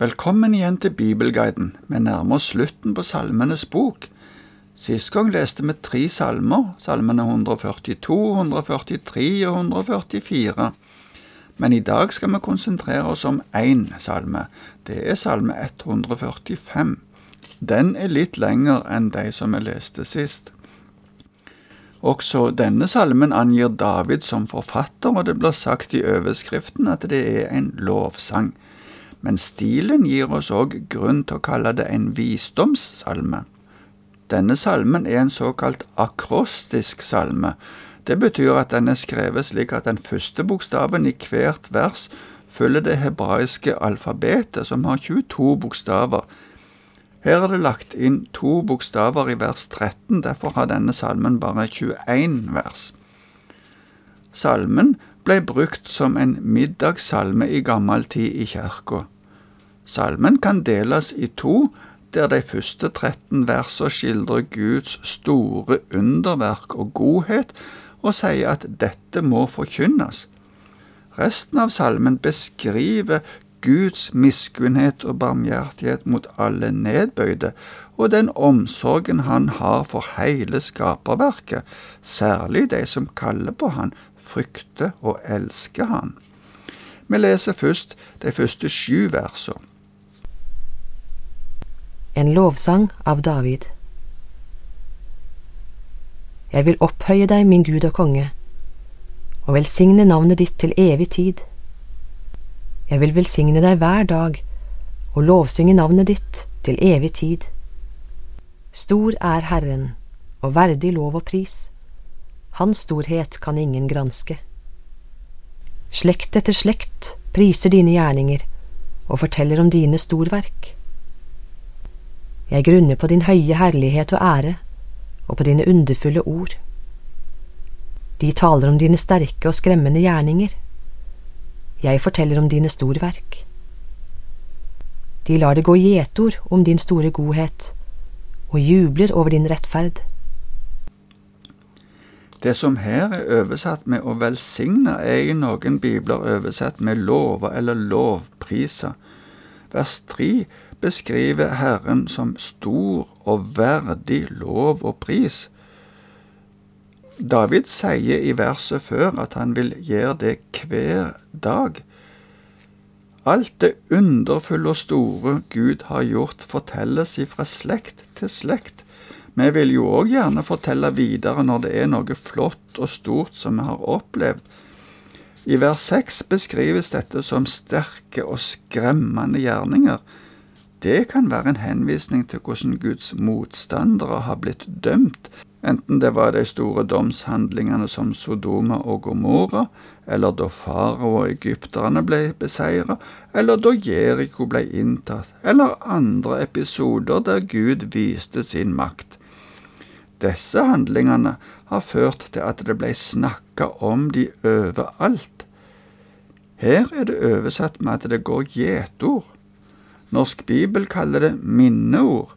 Velkommen igjen til Bibelguiden. Vi nærmer oss slutten på Salmenes bok. Sist gang leste vi tre salmer, salmene 142, 143 og 144. Men i dag skal vi konsentrere oss om én salme. Det er salme 145. Den er litt lengre enn de som vi leste sist. Også denne salmen angir David som forfatter, og det blir sagt i overskriften at det er en lovsang men stilen gir oss òg grunn til å kalle det en visdomssalme. Denne salmen er en såkalt akrostisk salme. Det betyr at den er skrevet slik at den første bokstaven i hvert vers følger det hebraiske alfabetet, som har 22 bokstaver. Her er det lagt inn to bokstaver i vers 13, derfor har denne salmen bare 21 vers. Salmen ble brukt som en middagssalme i gammel tid i kirka. Salmen kan deles i to, der de første 13 versene skildrer Guds store underverk og godhet, og sier at dette må forkynnes. Resten av salmen beskriver Guds miskunnhet og barmhjertighet mot alle nedbøyde, og den omsorgen han har for hele skaperverket, særlig de som kaller på han, frykter og elsker han. Vi leser først de første sju versene. En lovsang av David. Jeg vil opphøye deg, min Gud og konge, og velsigne navnet ditt til evig tid. Jeg vil velsigne deg hver dag og lovsynge navnet ditt til evig tid. Stor er Herren, og verdig lov og pris. Hans storhet kan ingen granske. Slekt etter slekt priser dine gjerninger og forteller om dine storverk. Jeg grunner på din høye herlighet og ære og på dine underfulle ord. De taler om dine sterke og skremmende gjerninger. Jeg forteller om dine storverk. De lar det gå gjetord om din store godhet og jubler over din rettferd. Det som her er oversatt med å velsigne, er i noen bibler oversatt med love eller lovprise. Vers 3 beskriver Herren som stor og verdig lov og pris. David sier i verset før at han vil gjøre det hver dag. Alt det underfulle og store Gud har gjort, fortelles ifra slekt til slekt. Vi vil jo òg gjerne fortelle videre når det er noe flott og stort som vi har opplevd. I vers seks beskrives dette som sterke og skremmende gjerninger. Det kan være en henvisning til hvordan Guds motstandere har blitt dømt, enten det var de store domshandlingene som Sodoma og Gomorra, eller da farao og egypterne ble beseiret, eller da Jeriko ble inntatt, eller andre episoder der Gud viste sin makt. Disse handlingene har ført til at det ble snakka om de overalt. Her er det oversatt med at det går gjetord. Norsk bibel kaller det minneord.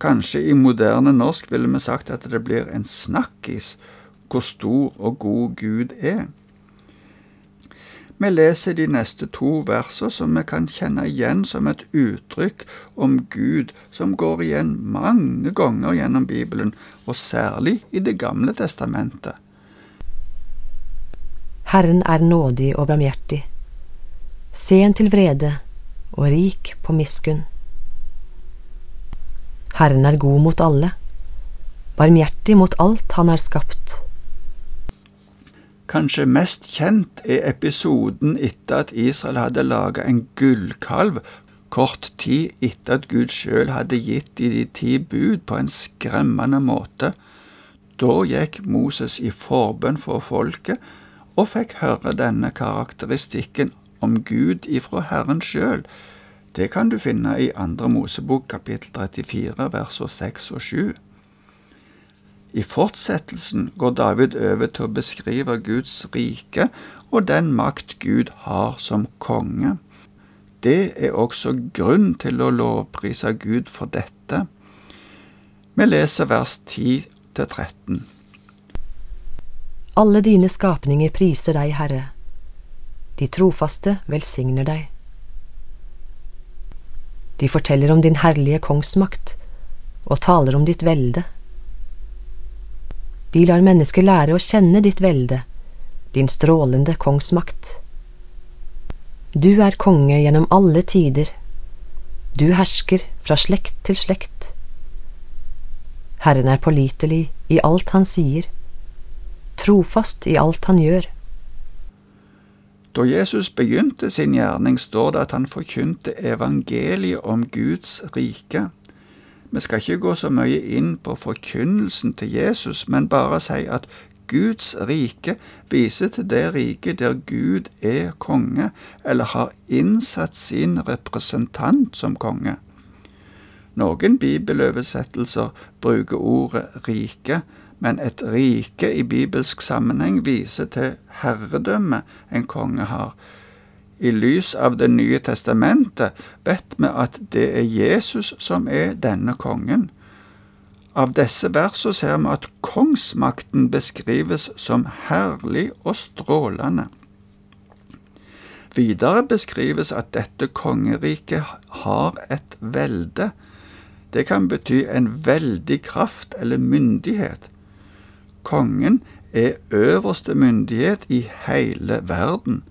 Kanskje i moderne norsk ville vi sagt at det blir en snakkis hvor stor og god Gud er. Vi leser de neste to versene som vi kan kjenne igjen som et uttrykk om Gud som går igjen mange ganger gjennom Bibelen, og særlig i Det gamle testamentet. Herren er nådig og barmhjertig, sen til vrede og rik på miskunn. Herren er god mot alle, barmhjertig mot alt han har skapt. Kanskje mest kjent er episoden etter at Israel hadde laga en gullkalv kort tid etter at Gud sjøl hadde gitt de de ti bud på en skremmende måte. Da gikk Moses i forbønn for folket og fikk høre denne karakteristikken om Gud ifra Herren sjøl. Det kan du finne i Andre Mosebok kapittel 34 versene 6 og 7. I fortsettelsen går David over til å beskrive Guds rike og den makt Gud har som konge. Det er også grunn til å lovprise Gud for dette. Vi leser vers 10 til 13. Alle dine skapninger priser deg, Herre. De trofaste velsigner deg. De forteller om din herlige kongsmakt og taler om ditt velde. De lar mennesker lære å kjenne ditt velde, din strålende kongsmakt. Du er konge gjennom alle tider, du hersker fra slekt til slekt. Herren er pålitelig i alt han sier, trofast i alt han gjør. Da Jesus begynte sin gjerning, står det at han forkynte evangeliet om Guds rike. Vi skal ikke gå så mye inn på forkynnelsen til Jesus, men bare si at Guds rike viser til det riket der Gud er konge, eller har innsatt sin representant som konge. Noen bibeloversettelser bruker ordet rike, men et rike i bibelsk sammenheng viser til herredømme en konge har. I lys av Det nye testamentet vet vi at det er Jesus som er denne kongen. Av disse versene ser vi at kongsmakten beskrives som herlig og strålende. Videre beskrives at dette kongeriket har et velde. Det kan bety en veldig kraft eller myndighet. Kongen er øverste myndighet i hele verden.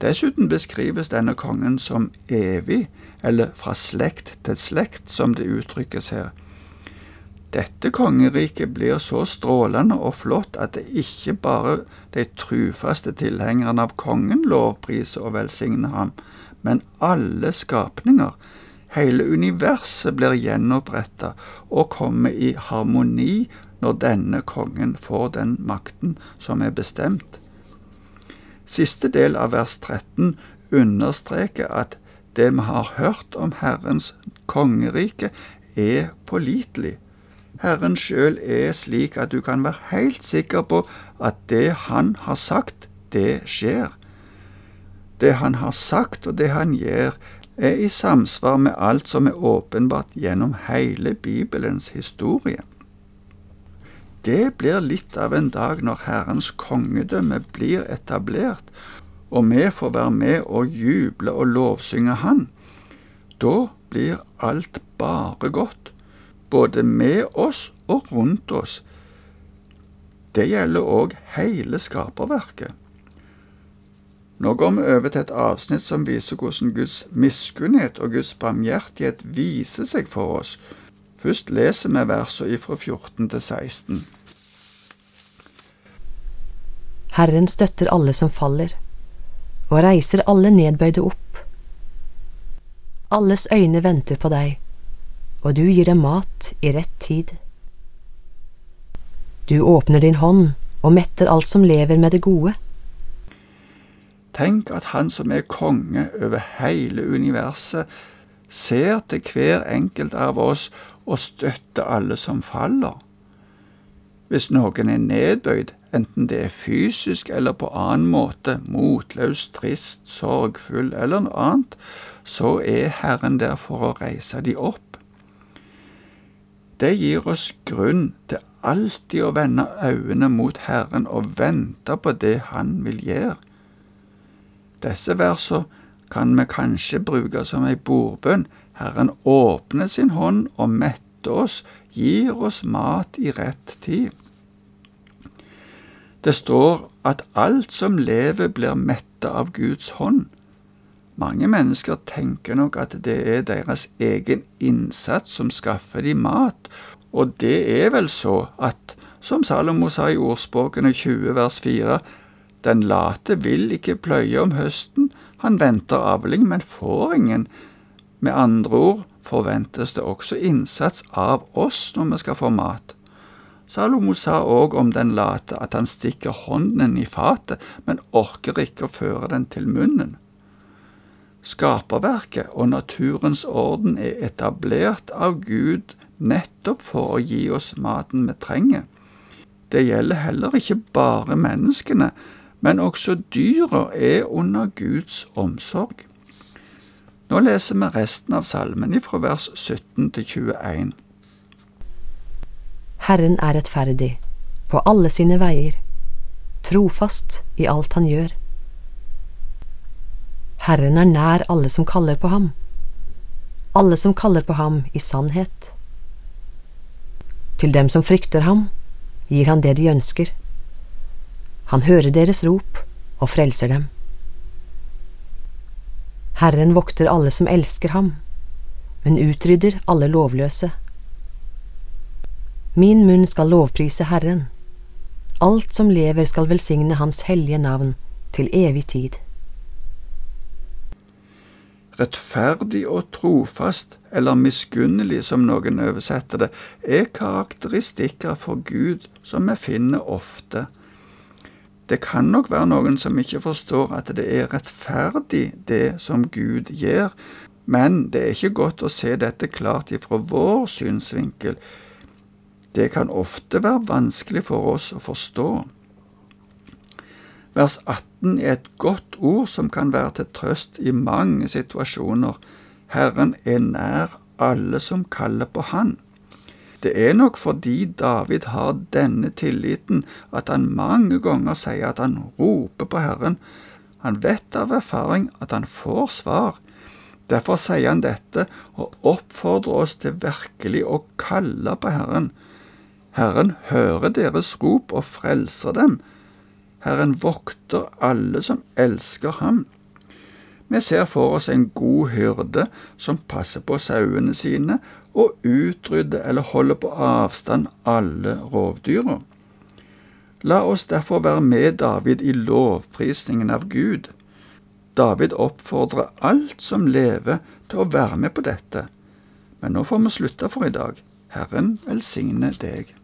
Dessuten beskrives denne kongen som evig, eller fra slekt til slekt, som det uttrykkes her. Dette kongeriket blir så strålende og flott at det ikke bare de trufaste tilhengerne av kongen lovpriser og velsigner ham, men alle skapninger. Hele universet blir gjenoppretta og kommer i harmoni når denne kongen får den makten som er bestemt. Siste del av vers 13 understreker at det vi har hørt om Herrens kongerike, er pålitelig. Herren sjøl er slik at du kan være helt sikker på at det Han har sagt, det skjer. Det Han har sagt og det Han gjør, er i samsvar med alt som er åpenbart gjennom hele Bibelens historie. Det blir litt av en dag når Herrens kongedømme blir etablert, og vi får være med og juble og lovsynge Han. Da blir alt bare godt, både med oss og rundt oss. Det gjelder òg hele skaperverket. Nå går vi over til et avsnitt som viser hvordan Guds miskunnhet og Guds barmhjertighet viser seg for oss, Først leser vi versene fra 14 til 16. Herren støtter alle som faller, og reiser alle nedbøyde opp. Alles øyne venter på deg, og du gir dem mat i rett tid. Du åpner din hånd og metter alt som lever med det gode. Tenk at Han som er konge over hele universet, ser til hver enkelt av oss og støtter alle som faller. Hvis noen er nedbøyd, enten det er fysisk eller på annen måte, motløs, trist, sorgfull eller noe annet, så er Herren der for å reise de opp. Det gir oss grunn til alltid å vende øynene mot Herren og vente på det Han vil gjøre. Disse versene kan vi kanskje bruke som ei bordbønn Herren åpner sin hånd og metter oss, gir oss mat i rett tid. Det står at alt som lever, blir metta av Guds hånd. Mange mennesker tenker nok at det er deres egen innsats som skaffer de mat, og det er vel så at, som Salomo sa i ordspråkene 20 vers 4, den late vil ikke pløye om høsten, han venter avling, men får ingen, med andre ord forventes det også innsats av oss når vi skal få mat. Salomo sa òg om den late at han stikker hånden i fatet, men orker ikke å føre den til munnen. Skaperverket og naturens orden er etablert av Gud nettopp for å gi oss maten vi trenger. Det gjelder heller ikke bare menneskene, men også dyra er under Guds omsorg. Nå leser vi resten av salmen ifra vers 17 til 21. Herren er rettferdig på alle sine veier, trofast i alt han gjør. Herren er nær alle som kaller på ham, alle som kaller på ham i sannhet. Til dem som frykter ham, gir han det de ønsker. Han hører deres rop og frelser dem. Herren vokter alle som elsker ham, men utrydder alle lovløse. Min munn skal lovprise Herren. Alt som lever skal velsigne Hans hellige navn til evig tid. Rettferdig og trofast, eller miskunnelig som noen oversetter det, er karakteristikker for Gud som vi finner ofte. Det kan nok være noen som ikke forstår at det er rettferdig, det som Gud gjør, men det er ikke godt å se dette klart ifra vår synsvinkel. Det kan ofte være vanskelig for oss å forstå. Vers 18 er et godt ord som kan være til trøst i mange situasjoner. Herren er nær alle som kaller på Han. Det er nok fordi David har denne tilliten at han mange ganger sier at han roper på Herren. Han vet av erfaring at han får svar. Derfor sier han dette og oppfordrer oss til virkelig å kalle på Herren. Herren hører deres rop og frelser dem. Herren vokter alle som elsker ham. Vi ser for oss en god hyrde som passer på sauene sine og utrydder eller holder på avstand alle rovdyra. La oss derfor være med David i lovprisningen av Gud. David oppfordrer alt som lever, til å være med på dette. Men nå får vi slutte for i dag. Herren velsigne deg.